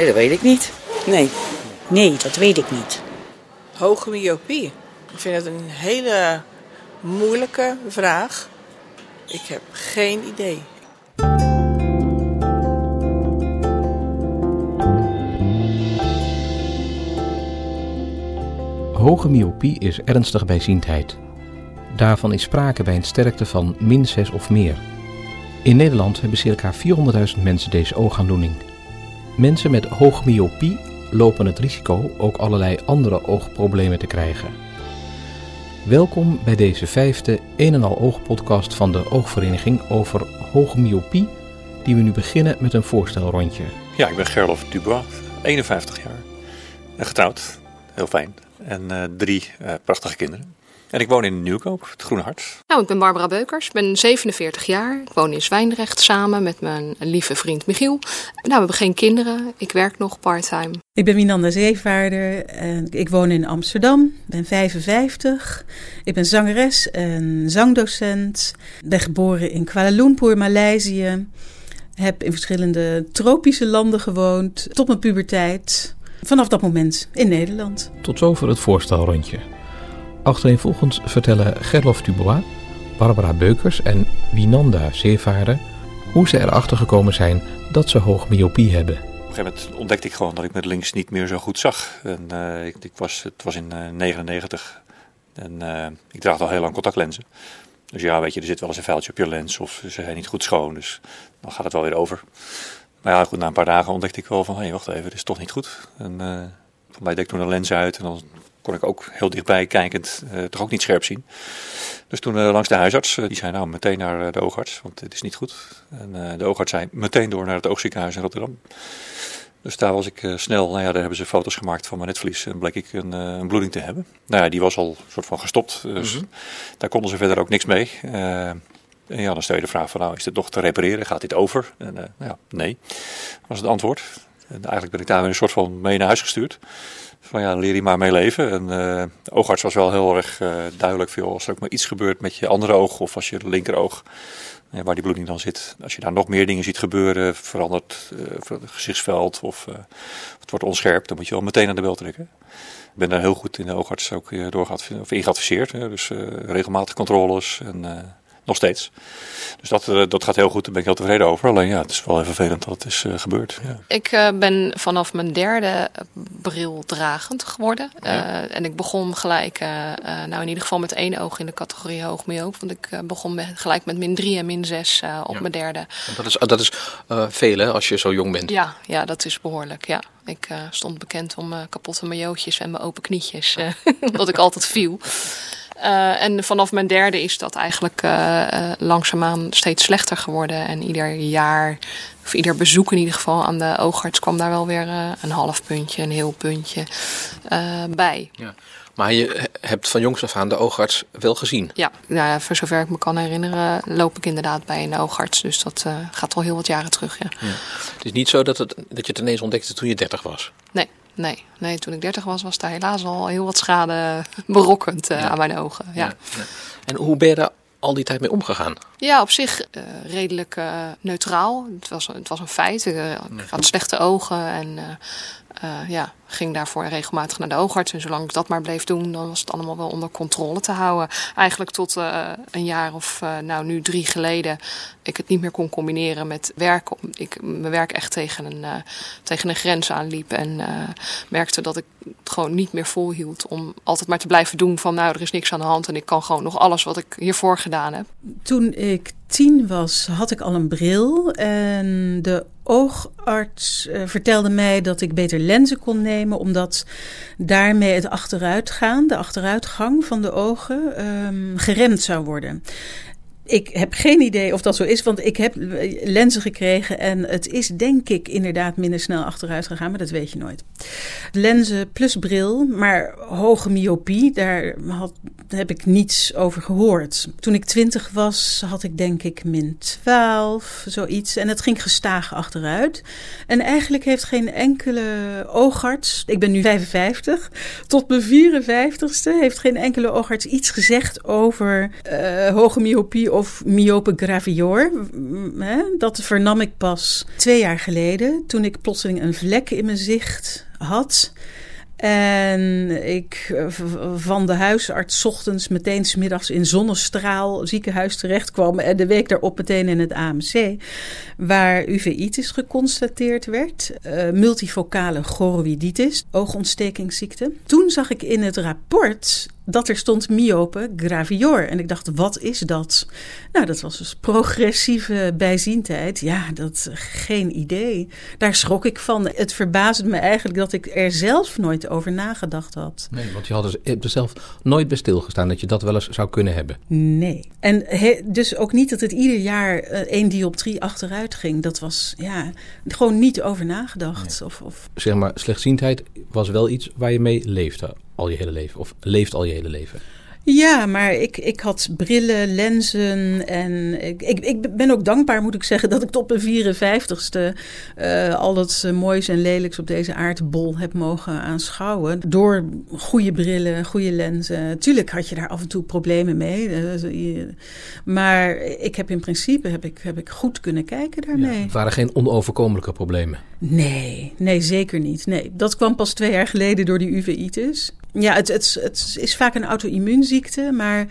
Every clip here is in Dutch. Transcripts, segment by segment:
Nee, dat weet ik niet. Nee, nee, dat weet ik niet. Hoge myopie. Ik vind het een hele moeilijke vraag. Ik heb geen idee. Hoge myopie is ernstige bijziendheid. Daarvan is sprake bij een sterkte van min 6 of meer. In Nederland hebben circa 400.000 mensen deze oogaandoening. Mensen met hoge myopie lopen het risico ook allerlei andere oogproblemen te krijgen. Welkom bij deze vijfde een en al oog podcast van de Oogvereniging over hoge myopie, die we nu beginnen met een voorstelrondje. Ja, ik ben Gerlof Dubois, 51 jaar. Getrouwd, heel fijn. En uh, drie uh, prachtige kinderen. En ik woon in Nieuwkoop, het Groene Hart. Nou, ik ben Barbara Beukers, ik ben 47 jaar. Ik woon in Zwijndrecht samen met mijn lieve vriend Michiel. Nou, we hebben geen kinderen. Ik werk nog parttime. Ik ben Minanda Zeevaarder en ik woon in Amsterdam. Ik ben 55. Ik ben zangeres en zangdocent. Ik ben geboren in Kuala Lumpur, Maleisië. Heb in verschillende tropische landen gewoond tot mijn puberteit. Vanaf dat moment in Nederland. Tot zover het voorstelrondje. Achtereenvolgens vertellen Gerlof Dubois, Barbara Beukers en Winanda Zeevaarder hoe ze erachter gekomen zijn dat ze hoog myopie hebben. Op een gegeven moment ontdekte ik gewoon dat ik met links niet meer zo goed zag. En, uh, ik, ik, was, het was in 1999 uh, en uh, ik draag al heel lang contactlenzen. Dus ja, weet je, er zit wel eens een vuiltje op je lens of ze zijn niet goed schoon. Dus dan gaat het wel weer over. Maar ja, goed, na een paar dagen ontdekte ik wel van, hé, hey, wacht even, dit is toch niet goed. En uh, mij deed ik toen een lens uit en dan kon ik ook heel dichtbij kijkend uh, toch ook niet scherp zien. Dus toen uh, langs de huisarts, uh, die zei nou meteen naar de oogarts, want dit is niet goed. En de oogarts zei meteen door naar het oogziekenhuis in Rotterdam. Dus daar was ik snel, nou ja, daar hebben ze foto's gemaakt van mijn netvlies en bleek ik een, een bloeding te hebben. Nou ja, die was al een soort van gestopt, dus mm -hmm. daar konden ze verder ook niks mee. En ja, dan stel je de vraag van nou, is dit nog te repareren? Gaat dit over? En nou ja, nee, was het antwoord. En eigenlijk ben ik daar weer een soort van mee naar huis gestuurd van ja, leer je maar mee leven. En uh, de oogarts was wel heel erg uh, duidelijk veel als er ook maar iets gebeurt met je andere oog of als je linkeroog, ja, waar die bloeding dan zit. Als je daar nog meer dingen ziet gebeuren, verandert uh, het gezichtsveld of het wordt onscherp, dan moet je wel meteen aan de bel trekken. Ik ben daar heel goed in de oogarts ook door of in geadviseerd. Dus regelmatig controles en nog steeds. Dus dat, uh, dat gaat heel goed, daar ben ik heel tevreden over. Alleen ja, het is wel even vervelend dat het is uh, gebeurd. Ja. Ik uh, ben vanaf mijn derde bril dragend geworden. Ja. en ik begon gelijk, nou in ieder geval met één oog in de categorie hoog myoop. Want ik begon met, gelijk met min 3 en min 6 op ja. mijn derde. Dat is, dat is veel hè, als je zo jong bent. Ja, ja dat is behoorlijk, ja. Ik stond bekend om kapotte majootjes en mijn open knietjes. omdat ik altijd viel. Uh, en vanaf mijn derde is dat eigenlijk uh, uh, langzaamaan steeds slechter geworden. En ieder jaar, of ieder bezoek in ieder geval aan de oogarts kwam daar wel weer een half puntje, een heel puntje bij. Ja. Maar je hebt van jongs af aan de oogarts wel gezien? Ja, nou, voor zover ik me kan herinneren loop ik inderdaad bij een oogarts. Dus dat gaat al heel wat jaren terug, ja. ja. Het is niet zo dat, het, dat je het ineens ontdekte toen je 30 was? Nee. Nee, nee, toen ik 30 was, was daar helaas al heel wat schade berokkend uh, ja. aan mijn ogen. Ja. ja. En hoe ben je daar al die tijd mee omgegaan? Ja, op zich uh, redelijk uh, neutraal. Het was, het was een feit. ik had slechte ogen en ja, ging daarvoor regelmatig naar de oogarts. En zolang ik dat maar bleef doen, dan was het allemaal wel onder controle te houden. Eigenlijk tot uh, een jaar of uh, nou nu drie geleden ik het niet meer kon combineren met werken. Ik mijn werk echt tegen een, uh, tegen een grens aanliep. En merkte dat ik het gewoon niet meer volhield om altijd maar te blijven doen van nou er is niks aan de hand. En ik kan gewoon nog alles wat ik hiervoor gedaan heb. Toen ik tien was, had ik al een bril. En de oogarts vertelde mij dat ik beter lenzen kon nemen omdat daarmee het achteruitgaan, de achteruitgang van de ogen, um, geremd zou worden. Ik heb geen idee of dat zo is, want ik heb lenzen gekregen en het is denk ik inderdaad minder snel achteruit gegaan, maar dat weet je nooit. Lenzen plus bril, maar hoge myopie, daar had, heb ik niets over gehoord. Toen ik twintig was, had ik denk ik min 12, zoiets. En het ging gestaag achteruit. En eigenlijk heeft geen enkele oogarts, ik ben nu 55, tot mijn 54ste heeft geen enkele oogarts iets gezegd over uh, hoge myopie of myope gravior. Dat vernam ik pas twee jaar geleden. Toen ik plotseling een vlek in mijn zicht had. En ik eh, van de huisarts ochtends meteen smiddags in zonnestraal ziekenhuis terecht kwam. En de week daarop meteen in het AMC. Waar uveitis geconstateerd werd. Uh, multifocale choroiditis, oogontstekingsziekte. Toen zag ik in het rapport dat er stond myope gravior. En ik dacht, wat is dat? Nou, dat was dus progressieve bijziendheid. Ja, dat geen idee. Daar schrok ik van. Het verbaasde me eigenlijk dat ik er zelf nooit over nagedacht had. Nee, want je had er zelf nooit bij stilgestaan dat je dat wel eens zou kunnen hebben. Nee. En dus ook niet dat het ieder jaar uh, één dioptrie achteruit ging. Dat was ja, gewoon niet over nagedacht. Of, of... Zeg maar, slechtziendheid was wel iets waar je mee leefde al je hele leven? Of leeft al je hele leven? Ja, maar ik, ik had brillen, lenzen en ik, ik, ik ben ook dankbaar, moet ik zeggen, dat ik tot mijn 54ste uh, al dat uh, moois en lelijks op deze aardbol heb mogen aanschouwen. Door goede brillen, goede lenzen. Tuurlijk had je daar af en toe problemen mee. Uh, maar ik heb in principe heb ik, heb ik goed kunnen kijken daarmee. Ja, het waren geen onoverkomelijke problemen? Nee, nee, zeker niet. Nee, dat kwam pas twee jaar geleden door die uveitis. Ja, het, het, het is vaak een auto-immuunziekte, maar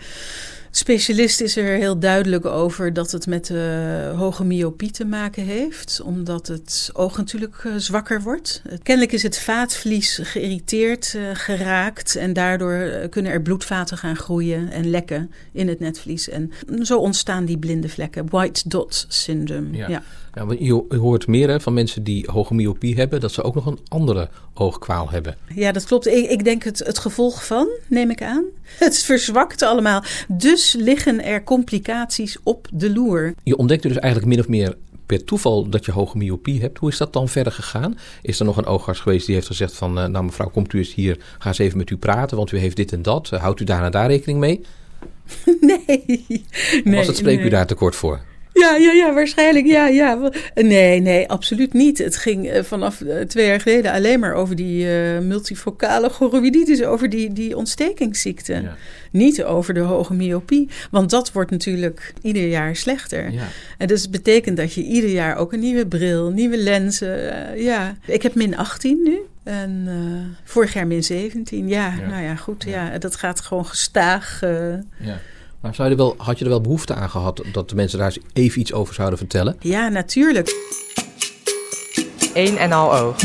specialist is er heel duidelijk over dat het met uh, hoge myopie te maken heeft, omdat het oog natuurlijk uh, zwakker wordt. Kennelijk is het vaatvlies geïrriteerd uh, geraakt en daardoor kunnen er bloedvaten gaan groeien en lekken in het netvlies. En zo ontstaan die blinde vlekken, white dot syndrome. Ja. ja. Ja, je, hoort meer hè, van mensen die hoge myopie hebben, dat ze ook nog een andere oogkwaal hebben. Ja, dat klopt. Ik, ik denk het, het gevolg van, neem ik aan. Het verzwakt allemaal. Dus liggen er complicaties op de loer. Je ontdekte dus eigenlijk min of meer per toeval dat je hoge myopie hebt. Hoe is dat dan verder gegaan? Is er nog een oogarts geweest die heeft gezegd van... Uh, nou mevrouw, komt u eens hier, ga eens even met u praten... want u heeft dit en dat. Uh, houdt u daar en daar rekening mee? Nee. nee was het spreekuur nee. daar tekort voor? Ja, ja, ja, waarschijnlijk. Ja, ja. Nee, nee, absoluut niet. Het ging eh, vanaf eh, twee jaar geleden alleen maar over die uh, multifocale choroiditis, over die, die ontstekingsziekte. Ja. Niet over de hoge myopie. Want dat wordt natuurlijk ieder jaar slechter. Ja. En dus betekent dat je ieder jaar ook een nieuwe bril, nieuwe lenzen. Uh, ja. Ik heb min 18 nu. En uh, vorig jaar min 17. Ja, ja, nou ja, goed. Ja. dat gaat gewoon gestaag. ja. Maar zou je wel, had je er wel behoefte aan gehad dat de mensen daar even iets over zouden vertellen? Ja, natuurlijk. Eén en al oog.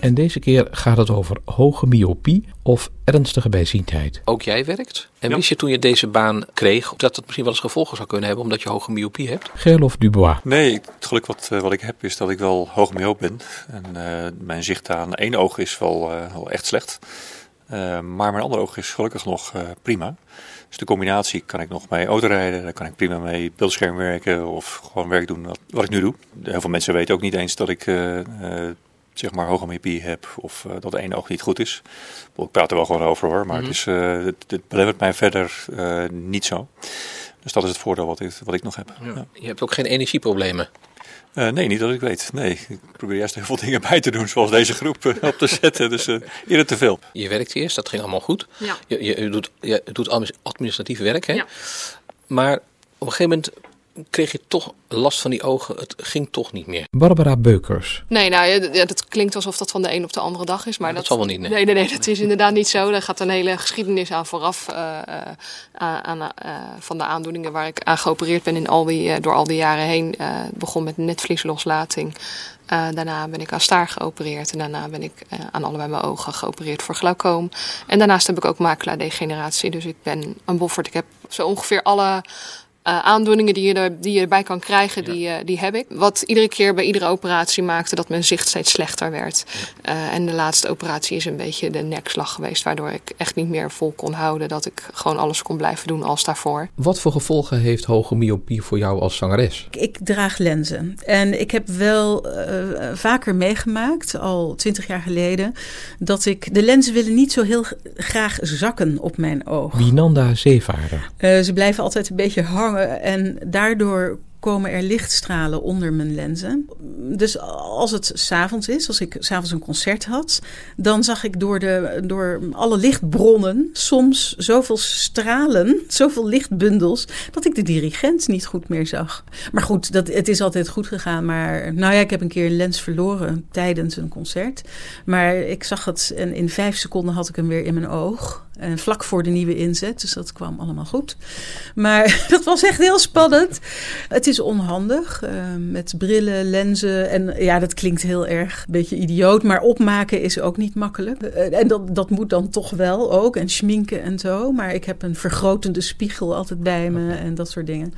En deze keer gaat het over hoge myopie of ernstige bijziendheid. Ook jij werkt? En wist je toen je deze baan kreeg dat het misschien wel eens gevolgen zou kunnen hebben omdat je hoge myopie hebt? Gerlof Dubois. Nee, het geluk wat, eh, wat ik heb is dat ik wel hoog myoop ben. En uh, mijn zicht aan één oog is wel, uh, wel echt slecht. Uh, maar mijn andere oog is gelukkig nog uh, prima. Dus de combinatie kan ik nog mee autorijden, daar kan ik prima mee beeldscherm werken of gewoon werk doen wat, wat ik nu doe. Heel veel mensen weten ook niet eens dat ik uh, zeg maar hoge myopie heb of dat één oog niet goed is. Ik praat er wel gewoon over hoor, maar mm -hmm. het, is, het, het belemmert mij verder niet zo. Dus dat is het voordeel wat ik, wat ik nog heb. Ja. Ja. Je hebt ook geen energieproblemen? Uh, nee, niet dat ik weet. Nee, ik probeer juist heel veel dingen bij te doen, zoals deze groep uh, op te zetten. Dus uh, eerder te veel. Je werkt eerst, dat ging allemaal goed. Ja. Je, je, je, doet, je doet administratief werk, hè? Ja. Maar op een gegeven moment kreeg je toch last van die ogen. Het ging toch niet meer. Barbara Beukers. Nee, nou, ja, dat klinkt alsof dat van de een op de andere dag is. Maar dat, dat zal wel niet, nee. nee. Nee, nee, dat is inderdaad niet zo. Daar gaat een hele geschiedenis aan vooraf uh, aan, uh, van de aandoeningen waar ik aan geopereerd ben in al die, door al die jaren heen. het begon met netvliesloslating. daarna ben ik aan staar geopereerd. En daarna ben ik aan allebei mijn ogen geopereerd voor glaucoom. En daarnaast heb ik ook macula-degeneratie. Dus ik ben een boffert. Ik heb zo ongeveer alle uh, aandoeningen die je, er, die je erbij kan krijgen, ja. die, uh, die heb ik. Wat iedere keer bij iedere operatie maakte dat mijn zicht steeds slechter werd. Ja. Uh, en de laatste operatie is een beetje de nekslag geweest, waardoor ik echt niet meer vol kon houden. Dat ik gewoon alles kon blijven doen als daarvoor. Wat voor gevolgen heeft hoge myopie voor jou als zangeres? Ik, ik draag lenzen. En ik heb wel vaker meegemaakt, al twintig jaar geleden, dat ik. De lenzen willen niet zo heel graag zakken op mijn oog. Winanda Zeevaarder. ze blijven altijd een beetje hangen en daardoor komen er lichtstralen onder mijn lenzen. Dus als het s'avonds is, als ik s'avonds een concert had, dan zag ik door, de, door alle lichtbronnen soms zoveel stralen, zoveel lichtbundels, dat ik de dirigent niet goed meer zag. Maar goed, dat, het is altijd goed gegaan. Maar nou ja, ik heb een keer een lens verloren tijdens een concert. Maar ik zag het en in vijf seconden had ik hem weer in mijn oog. En vlak voor de nieuwe inzet, dus dat kwam allemaal goed. Maar dat was echt heel spannend. Het is onhandig uh, met brillen, lenzen. En ja, dat klinkt heel erg een beetje idioot. Maar opmaken is ook niet makkelijk. Uh, en dat, dat moet dan toch wel ook. En schminken en zo. Maar ik heb een vergrotende spiegel altijd bij me en dat soort dingen.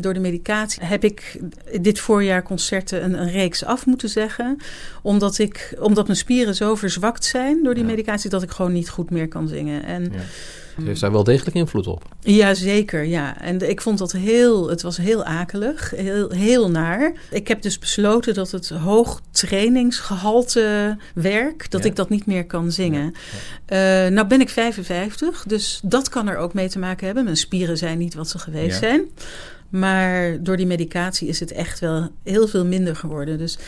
Door de medicatie heb ik dit voorjaar concerten een, een reeks af moeten zeggen. Omdat, ik, omdat mijn spieren zo verzwakt zijn door die medicatie dat ik gewoon niet goed meer kan zingen. En, ja. Het heeft daar wel degelijk invloed op. Ja, zeker. Ja. En ik vond dat heel, het was heel akelig, heel, heel naar. Ik heb dus besloten dat het hoog trainingsgehalte werk, dat ja. ik dat niet meer kan zingen. Ja. Uh, nou ben ik 55, dus dat kan er ook mee te maken hebben. Mijn spieren zijn niet wat ze geweest zijn. Maar door die medicatie is het echt wel heel veel minder geworden. Dus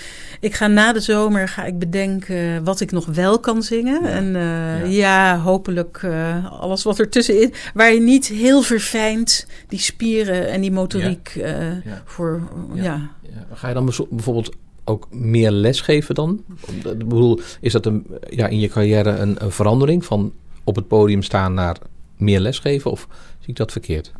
ik ga na de zomer ga ik bedenken wat ik nog wel kan zingen. Ja. En uh, ja. ja. hopelijk uh, alles wat er tussenin. Waar je niet heel verfijnd die spieren en die motoriek ja. Uh, voor. Ja. Ga je dan bijvoorbeeld ook meer lesgeven dan? Ik bedoel, is dat een, ja, in je carrière een, een verandering van op het podium staan naar meer lesgeven? Of zie ik dat verkeerd?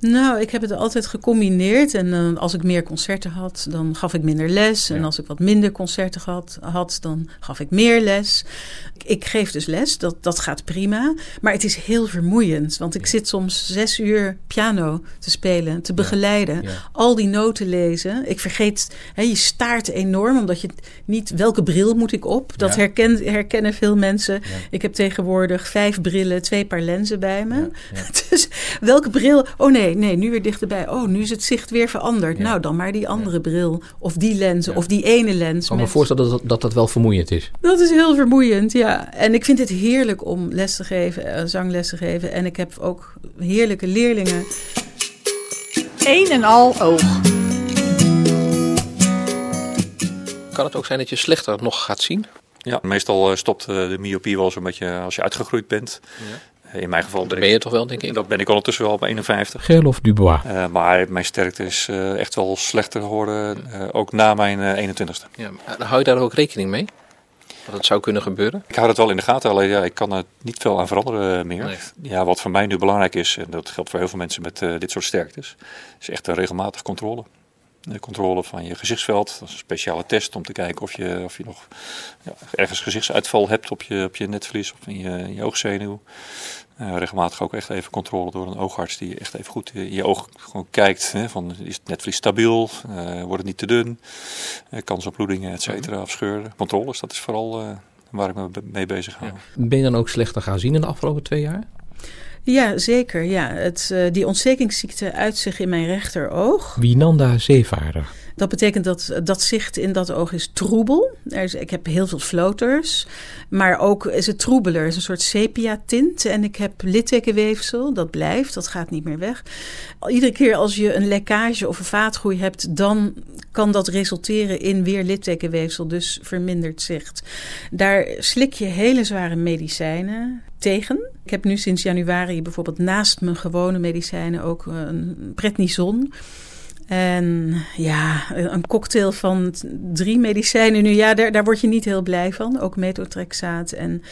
Nou, ik heb het altijd gecombineerd. En uh, als ik meer concerten had, dan gaf ik minder les. Ja. En als ik wat minder concerten had, had dan gaf ik meer les. Ik, ik, geef dus les, dat, dat gaat prima. Maar het is heel vermoeiend. Want ik zit soms zes uur piano te spelen, te begeleiden. Ja. Ja. Al die noten lezen. Ik vergeet, hè, je staart enorm, omdat je niet... Welke bril moet ik op? Dat herken, herkennen veel mensen. Ik heb tegenwoordig vijf brillen, twee paar lenzen bij me. Dus welke bril... Oh nee, nee, nu weer dichterbij. Oh, nu is het zicht weer veranderd. Ja. Nou, dan maar die andere ja. bril. Of die lens, ja. of die ene lens. Ik kan me voorstellen dat, dat dat wel vermoeiend is. Dat is heel vermoeiend, ja. En ik vind het heerlijk om les te geven, zangles te geven. En ik heb ook heerlijke leerlingen. Een en al oog. Kan het ook zijn dat je slechter nog gaat zien? Ja, meestal stopt de myopie wel zo'n beetje als je uitgegroeid bent. Ja. In mijn geval. Dat ben je toch wel, denk ik? Dat ben ik ondertussen wel op 51. Gerlof Dubois. Uh, maar mijn sterkte is uh, echt wel slechter geworden, uh, ook na mijn 21ste. Ja, hou je daar ook rekening mee? Dat het zou kunnen gebeuren? Ik hou dat wel in de gaten, alleen ja, ik kan er niet veel aan veranderen meer. Nee. Ja, wat voor mij nu belangrijk is, en dat geldt voor heel veel mensen met dit soort sterktes, is echt een regelmatig controle. De controle van je gezichtsveld. Dat is een speciale test om te kijken of je, of je nog ja, ergens gezichtsuitval hebt op je, op je netvlies of in je, in je oogzenuw. Uh, regelmatig ook echt even controle door een oogarts die echt even goed in je oog gewoon kijkt. Hè, van, is het netvlies stabiel? Uh, wordt het niet te dun? Uh, kans op bloedingen, et cetera, of scheuren. Controles, dat is vooral waar ik me mee bezig hou. Ja. Ben je dan ook slechter gaan zien in de afgelopen twee jaar? Ja, zeker. Ja. Het, uh, die ontstekingsziekte uit zich in mijn rechteroog. Wienanda zeevaarder. Dat betekent dat dat zicht in dat oog is troebel. Er is, ik heb heel veel floaters, maar ook is het troebeler. is een soort sepia-tint. En ik heb littekenweefsel, dat blijft, dat gaat niet meer weg. Iedere keer als je een lekkage of een vaatgroei hebt, dan kan dat resulteren in weer littekenweefsel, dus verminderd zicht. Daar slik je hele zware medicijnen tegen. Ik heb nu sinds januari bijvoorbeeld naast mijn gewone medicijnen ook een prednison. En ja, een cocktail van drie medicijnen nu, ja, daar, daar word je niet heel blij van. Ook metotrexaat en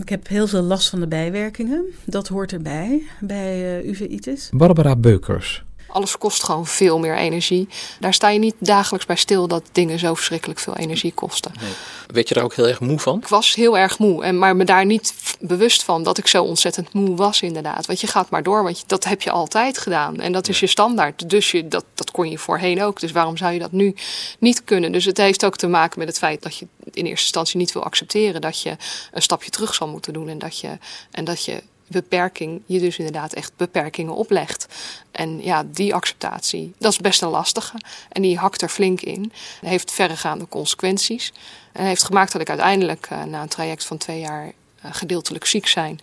ik heb heel veel last van de bijwerkingen. Dat hoort erbij, bij uh, uveitis. Barbara Beukers. Alles kost gewoon veel meer energie. Daar sta je niet dagelijks bij stil dat dingen zo verschrikkelijk veel energie kosten. Nee. Weet je daar ook heel erg moe van? Ik was heel erg moe, en, maar me daar niet bewust van dat ik zo ontzettend moe was inderdaad. Want je gaat maar door, want je, dat heb je altijd gedaan. En dat is je standaard. Dus je, dat, dat kon je voorheen ook. Dus waarom zou je dat nu niet kunnen? Dus het heeft ook te maken met het feit dat je in eerste instantie niet wil accepteren dat je een stapje terug zal moeten doen. En dat je, en dat je beperking je dus inderdaad echt beperkingen oplegt. En ja, die acceptatie, dat is best een lastige. En die hakt er flink in. Heeft verregaande consequenties. En heeft gemaakt dat ik uiteindelijk uh, na een traject van twee jaar gedeeltelijk ziek zijn,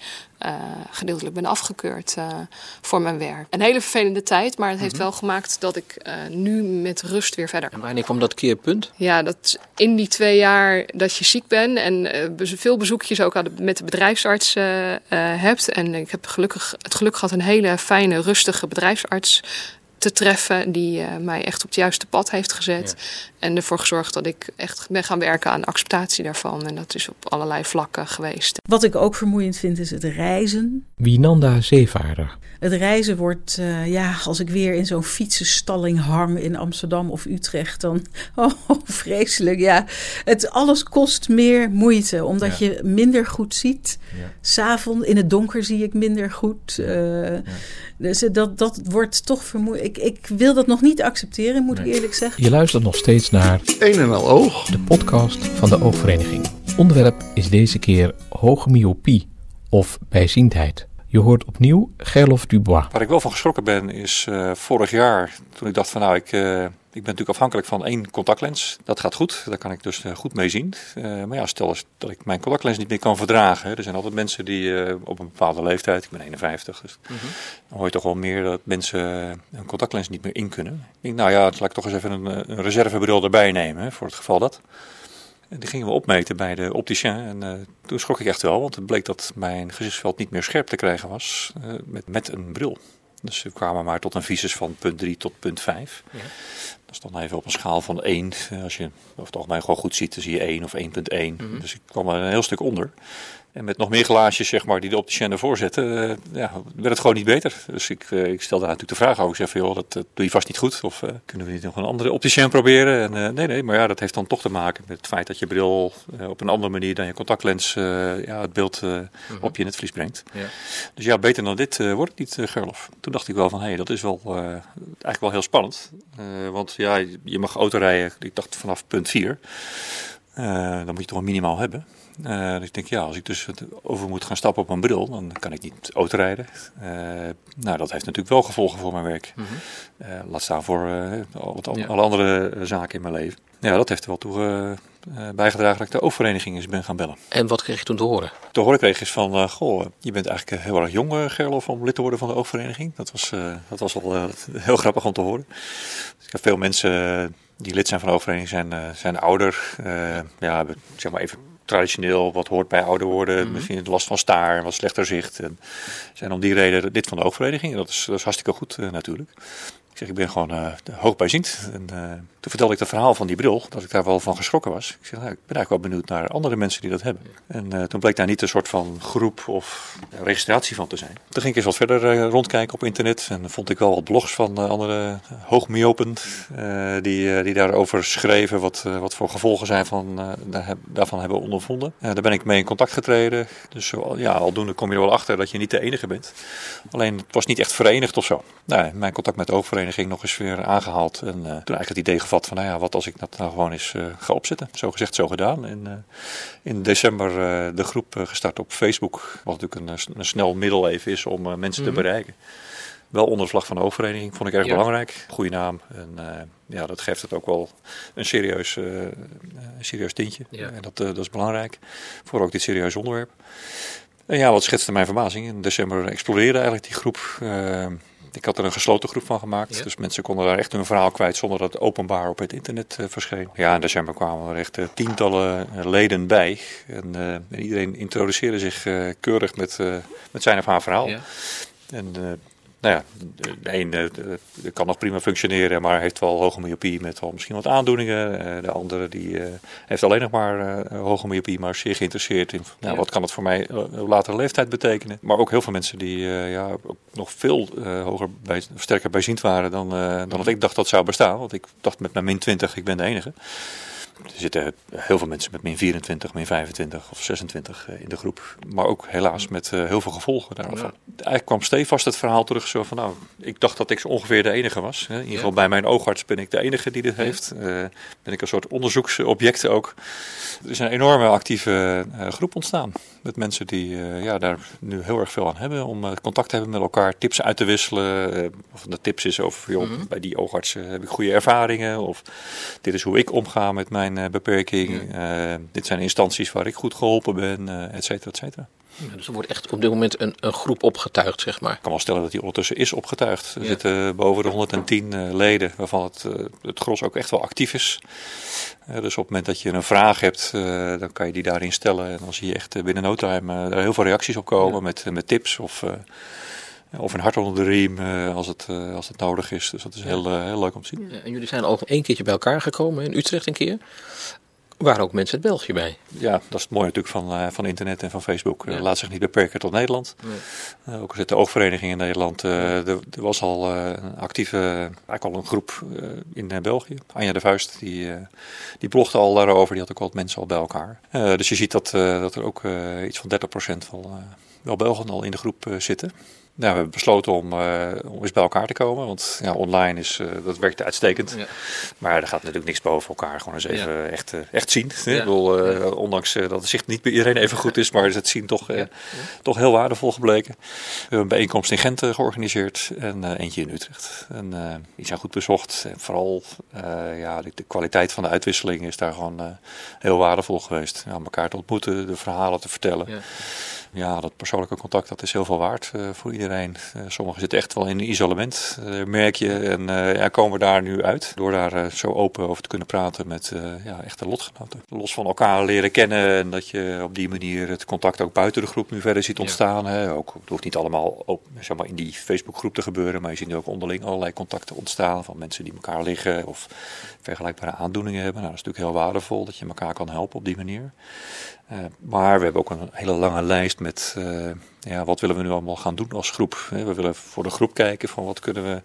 gedeeltelijk ben afgekeurd voor mijn werk. Een hele vervelende tijd, maar het heeft mhm. wel gemaakt dat ik nu met rust weer verder. En wanneer kwam dat keerpunt? Ja, dat in die twee jaar dat je ziek bent en veel bezoekjes ook met de bedrijfsarts hebt. En ik heb gelukkig, het geluk gehad een hele fijne, rustige bedrijfsarts te treffen die uh, mij echt op het juiste pad heeft gezet. En ervoor gezorgd dat ik echt ben gaan werken aan acceptatie daarvan. En dat is op allerlei vlakken geweest. Wat ik ook vermoeiend vind is het reizen. Wienanda Zeevaarder. Het reizen wordt, uh, ja, als ik weer in zo'n fietsenstalling hang in Amsterdam of Utrecht, dan, oh, vreselijk. Ja, het, alles kost meer moeite, omdat je minder goed ziet. Ja. S'avonds in het donker zie ik minder goed. Uh, ja. Dus eh, dat, dat wordt toch vermoeiend. Ik, ik wil dat nog niet accepteren, moet ik eerlijk zeggen. Je luistert nog steeds naar Een en al oog. De podcast van de Oogvereniging. Onderwerp is deze keer hoge myopie of bijziendheid. Je hoort opnieuw Gerlof Dubois. Waar ik wel van geschrokken ben is uh, vorig jaar toen ik dacht van nou ik... Uh, ik ben natuurlijk afhankelijk van één contactlens. Dat gaat goed, daar kan ik dus uh, goed mee zien. Maar ja, stel eens dat ik mijn contactlens niet meer kan verdragen. Er zijn altijd mensen die op een bepaalde leeftijd, ik ben 51, dus mm -hmm. dan hoor je toch wel meer dat mensen een contactlens niet meer in kunnen. Ik denk, nou ja, laat ik toch eens even een, een reservebril erbij nemen, hè, voor het geval dat. En die gingen we opmeten bij de opticien. En uh, toen schrok ik echt wel, want het bleek dat mijn gezichtsveld niet meer scherp te krijgen was uh, met, met een bril. Dus we kwamen maar tot een visus van punt 3 tot punt 5. Ja. Dat is dan even op een schaal van 1. Als je over het algemeen gewoon goed ziet, dan zie je 1 of 1.1. Mm -hmm. Dus ik kwam er een heel stuk onder. En met nog meer glaasjes zeg maar, die de opticien ervoor zetten, uh, ja, werd het gewoon niet beter. Dus ik, uh, ik stelde daar natuurlijk de vraag over. Ik zei van, joh, dat, dat doe je vast niet goed. Of uh, kunnen we niet nog een andere opticien proberen? En nee, nee, maar ja, dat heeft dan toch te maken met het feit dat je bril op een andere manier dan je contactlens ja, het beeld -hmm. op je netvlies brengt. Ja. Dus ja, beter dan dit wordt het niet, Gerlof. Toen dacht ik wel van, hé, hey, dat is wel eigenlijk wel heel spannend. want ja, je mag autorijden, ik dacht vanaf punt 4. dan moet je toch een minimaal hebben. Uh, dus ik denk, ja, als ik dus over moet gaan stappen op mijn bril, dan kan ik niet autorijden. Uh, nou, dat heeft natuurlijk wel gevolgen voor mijn werk. Mm -hmm. uh, laat staan voor al ja. alle andere zaken in mijn leven. Ja, dat heeft er wel toe bijgedragen dat ik de oogvereniging eens ben gaan bellen. En wat kreeg je toen te horen? Te horen kreeg is van, goh, je bent eigenlijk heel erg jong, Gerlof, om lid te worden van de oogvereniging. Dat was, dat was al heel grappig om te horen. Dus ik heb veel mensen die lid zijn van de oogvereniging, zijn, zijn ouder. ja, hebben zeg maar even traditioneel wat hoort bij ouder worden. Mm -hmm. Misschien last van staar, wat slechter zicht. En zijn om die reden lid van de oogvereniging. Dat is, dat is hartstikke goed uh, natuurlijk. Ik zeg, ik ben gewoon uh, hoogbijziend. En uh, toen vertelde ik het verhaal van die bril, dat ik daar wel van geschrokken was. Ik zeg, nou, ik ben eigenlijk wel benieuwd naar andere mensen die dat hebben. En uh, toen bleek daar niet een soort van groep of registratie van te zijn. Toen ging ik eens wat verder rondkijken op internet. En vond ik wel wat blogs van andere hoogmyopen die, die daarover schreven. Wat, wat voor gevolgen zijn van, daarvan hebben ondervonden. daar ben ik mee in contact getreden. Dus ja, aldoende kom je er wel achter dat je niet de enige bent. Alleen het was niet echt verenigd of zo. Nou, mijn contact met de oogvereniging ging nog eens weer aangehaald. En uh, toen eigenlijk het idee gevat van, nou ja, wat als ik dat nou gewoon eens uh, ga opzetten. Zo gezegd, zo gedaan. En uh, in december de groep gestart op Facebook. Wat natuurlijk een, een snel middel even is om mensen mm -hmm. te mhm. bereiken. Wel onder de vlag van de hoofdvereniging, vond ik erg ja. belangrijk. Goede naam. En ja, dat geeft het ook wel een serieus, een serieus tintje. Ja. En dat, dat is belangrijk. Voor ook dit serieus onderwerp. En ja, wat schetste mijn verbazing. In december explodeerde eigenlijk die groep. Ik had er een gesloten groep van gemaakt. Ja. Dus mensen konden daar echt hun verhaal kwijt zonder dat het openbaar op het internet uh, verscheen. Ja, in december kwamen er echt uh, tientallen uh, leden bij. En, en, iedereen introduceerde zich keurig met, met zijn of haar verhaal. Ja. En nou ja, de een de, kan nog prima functioneren, maar heeft wel hoge myopie met wel misschien wat aandoeningen. De andere die heeft alleen nog maar hoge myopie, maar zeer geïnteresseerd in nou, ja. wat kan het voor mij op latere leeftijd betekenen. Maar ook heel veel mensen die ja, nog veel hoger bij, sterker bijziend waren dan, dan wat ik dacht dat zou bestaan. Want ik dacht met mijn min 20, ik ben de enige. Er zitten heel veel mensen met min 24, min 25 of 26 in de groep. Maar ook helaas met uh, heel veel gevolgen daarvan. Ja. Eigenlijk kwam stevast het verhaal terug zo van nou, ik dacht dat ik ongeveer de enige was. In ieder geval ja. bij mijn oogarts ben ik de enige die dit ja. heeft. Uh, ben ik een soort onderzoeksobject ook. Er is een enorme actieve groep ontstaan. Met mensen die ja, daar nu heel erg veel aan hebben. Om contact te hebben met elkaar, tips uit te wisselen. of de tips is over, joh, mm -hmm. bij die oogarts heb ik goede ervaringen. Of dit is hoe ik omga met mijn online-beperking. dit zijn instanties waar ik goed geholpen ben, et cetera, et cetera. Ja, dus er wordt echt op dit moment een, een, groep opgetuigd, zeg maar. Ik kan wel stellen dat die ondertussen is opgetuigd. Er zitten boven de 110 leden, waarvan het, het gros ook echt wel actief is. dus op het moment dat je een vraag hebt, dan kan je die daarin stellen. En dan zie je echt binnen no time er heel veel reacties op komen met, met tips of... Of een hart onder de riem uh, als, het, uh, als het nodig is. Dus dat is heel, uh, heel leuk om te zien. Ja, en jullie zijn al één keertje bij elkaar gekomen, in Utrecht een keer. Waren ook mensen uit België bij? Ja, dat is het mooie natuurlijk van, van internet en van Facebook. Ja. laat zich niet beperken tot Nederland. Nee. ook al zit de oogvereniging in Nederland. er, er, was al een actieve, eigenlijk al een groep in België. Anja de Vuist, die, die blogde al daarover. Die had ook wat mensen al bij elkaar. dus je ziet dat, dat er ook iets van 30% wel, wel Belgen al in de groep zitten. Nou, we hebben besloten om, uh, om eens bij elkaar te komen. Want ja, online is, uh, dat werkt uitstekend. Ja. Maar er gaat natuurlijk niks boven elkaar. Gewoon eens even ja. echt, uh, echt zien. Ik bedoel, ondanks dat het zicht niet bij iedereen even goed is. Maar is het zien toch, toch heel waardevol gebleken. We hebben een bijeenkomst in Gent georganiseerd. En eentje in Utrecht. En die zijn goed bezocht. En vooral ja, de, de, kwaliteit van de uitwisseling is daar gewoon heel waardevol geweest. Ja, elkaar te ontmoeten, de verhalen te vertellen ja, dat persoonlijke contact dat is heel veel waard uh, voor iedereen. Uh, sommigen zitten echt wel in isolement, uh, merk je. En ja, komen daar nu uit door daar zo open over te kunnen praten met ja, echte lotgenoten. Los van elkaar leren kennen en dat je op die manier het contact ook buiten de groep nu verder ziet ontstaan. Ja. Hè. Ook, het hoeft niet allemaal op, zeg maar, in die Facebookgroep te gebeuren, maar je ziet nu ook onderling allerlei contacten ontstaan van mensen die elkaar liggen of vergelijkbare aandoeningen hebben. Nou, dat is natuurlijk heel waardevol dat je elkaar kan helpen op die manier. Maar we hebben ook een hele lange lijst met uh, ja, wat willen we nu allemaal gaan doen als groep. We willen voor de groep kijken van wat kunnen we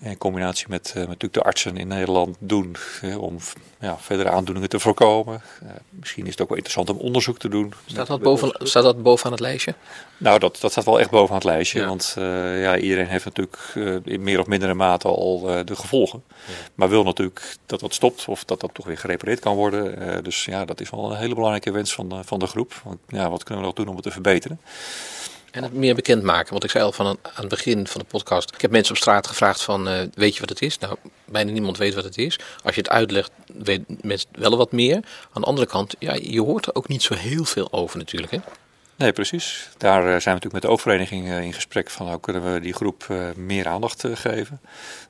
in combinatie met, uh, met natuurlijk de artsen in Nederland doen om ja, verdere aandoeningen te voorkomen. misschien is het ook wel interessant om onderzoek te doen. Staat dat, boven, staat dat bovenaan het lijstje? Nou, dat, dat staat wel echt bovenaan het lijstje. Ja. Want ja, iedereen heeft natuurlijk in meer of mindere mate al de gevolgen. Ja. Maar wil natuurlijk dat dat stopt of dat dat toch weer gerepareerd kan worden. dus ja, dat is wel een hele belangrijke wens van van de groep. Want, ja, wat kunnen we nog doen om het te verbeteren? En het meer bekend maken. Want ik zei al van aan het begin van de podcast. Ik heb mensen op straat gevraagd van uh, weet je wat het is? Nou, bijna niemand weet wat het is. Als je het uitlegt, weet mensen wel wat meer. Aan de andere kant, ja, je hoort er ook niet zo heel veel over natuurlijk. Hè? Nee, precies. Daar zijn we natuurlijk met de oogvereniging in gesprek van hoe kunnen we die groep meer aandacht geven.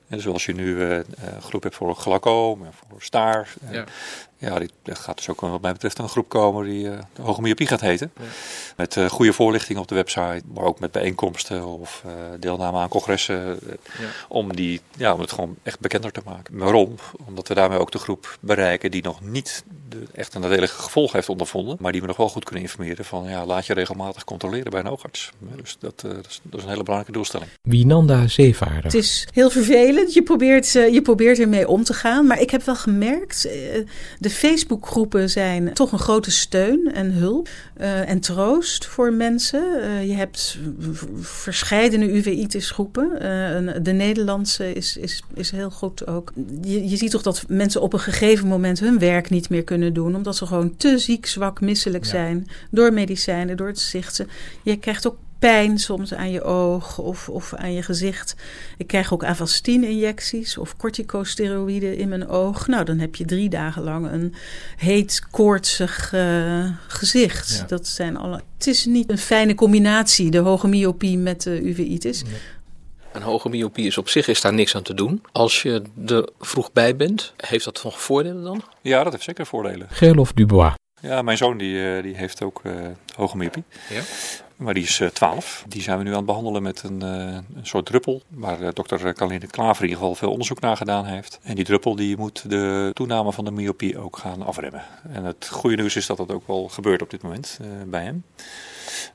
En dus als je nu een groep hebt voor glaucoom, voor staar, ja. Ja, die, er gaat dus ook wat mij betreft een groep komen die uh, de Hoge Myopie gaat heten. Ja. Met uh, goede voorlichting op de website, maar ook met bijeenkomsten of uh, deelname aan congressen. Ja. Om, die, ja, om het gewoon echt bekender te maken. Waarom? Omdat we daarmee ook de groep bereiken die nog niet de, echt een nadelige gevolg heeft ondervonden. Maar die we nog wel goed kunnen informeren van ja, laat je regelmatig controleren bij een oogarts. Dus dat, dat, is, dat is een hele belangrijke doelstelling. Wienanda Zeevaarder. Het is heel vervelend. Je probeert, je probeert ermee om te gaan. Maar ik heb wel gemerkt, de Facebookgroepen zijn toch een grote steun en hulp uh, en troost voor mensen. Uh, je hebt verscheidene UVItis groepen. Uh, de Nederlandse is, is, is heel goed ook. Je, je ziet toch dat mensen op een gegeven moment hun werk niet meer kunnen doen. Omdat ze gewoon te ziek, zwak, misselijk ja. zijn. Door medicijnen, door het zichten. Je krijgt ook pijn soms aan je oog of, of aan je gezicht. Ik krijg ook Avastin-injecties of corticosteroïden in mijn oog. Nou, dan heb je drie dagen lang een heet, koortsig uh, gezicht. Ja. Dat zijn alle... Het is niet een fijne combinatie, de hoge myopie met de uveitis. Nee. Een hoge myopie is op zich is daar niks aan te doen. Als je er vroeg bij bent, heeft dat nog voordelen dan? Ja, dat heeft zeker voordelen. Gerlof Dubois. Ja, mijn zoon die, die heeft ook uh, hoge myopie. Ja? Maar die is uh, 12. Die zijn we nu aan het behandelen met een, uh, een soort druppel. Waar uh, dokter Kaline Klaver in ieder geval veel onderzoek naar gedaan heeft. En die druppel die moet de toename van de myopie ook gaan afremmen. En het goede nieuws is dat dat ook wel gebeurt op dit moment bij hem.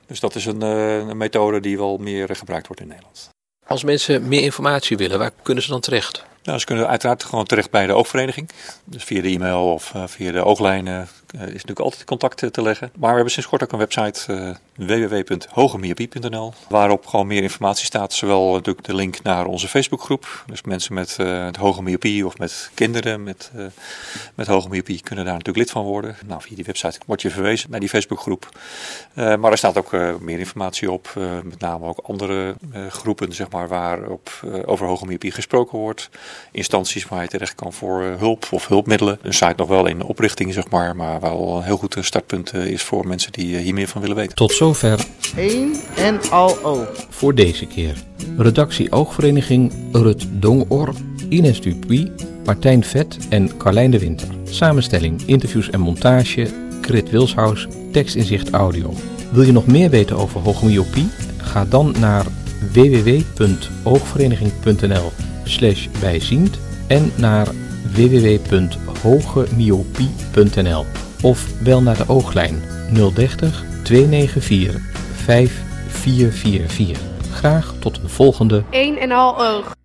Dus dat is een, een methode die wel meer gebruikt wordt in Nederland. Als mensen meer informatie willen, waar kunnen ze dan terecht? Nou, ze kunnen uiteraard gewoon terecht bij de oogvereniging. Dus via de e-mail of via de ooglijnen is natuurlijk altijd contact te leggen. Maar we hebben sinds kort ook een website www.hogemyopie.nl waarop gewoon meer informatie staat. Zowel natuurlijk de link naar onze Facebookgroep. Dus mensen met uh, hoge myopie of met kinderen met, met hoge myopie kunnen daar natuurlijk lid van worden. Nou, via die website word je verwezen naar die Facebookgroep. Maar er staat ook meer informatie op. met name ook andere groepen zeg maar, waar op, over hoge myopie gesproken wordt. Instanties waar je terecht kan voor hulp of hulpmiddelen. Een site nog wel in oprichting, zeg maar, maar wel een heel goed startpunt is voor mensen die hier meer van willen weten. Tot zover. Eén en al oog. Voor deze keer. Redactie Oogvereniging Rut Dongor, Ines Dupuy, Martijn Vet en Carlijn de Winter. Samenstelling, interviews en montage, Krit Wilshuis, tekstinzicht audio. Wil je nog meer weten over hoogmyopie? Ga dan naar www.oogvereniging.nl slash bijziend en naar www.hogemyopie.nl of bel naar de ooglijn 030 294 5444. Graag tot een volgende 1 en al oog.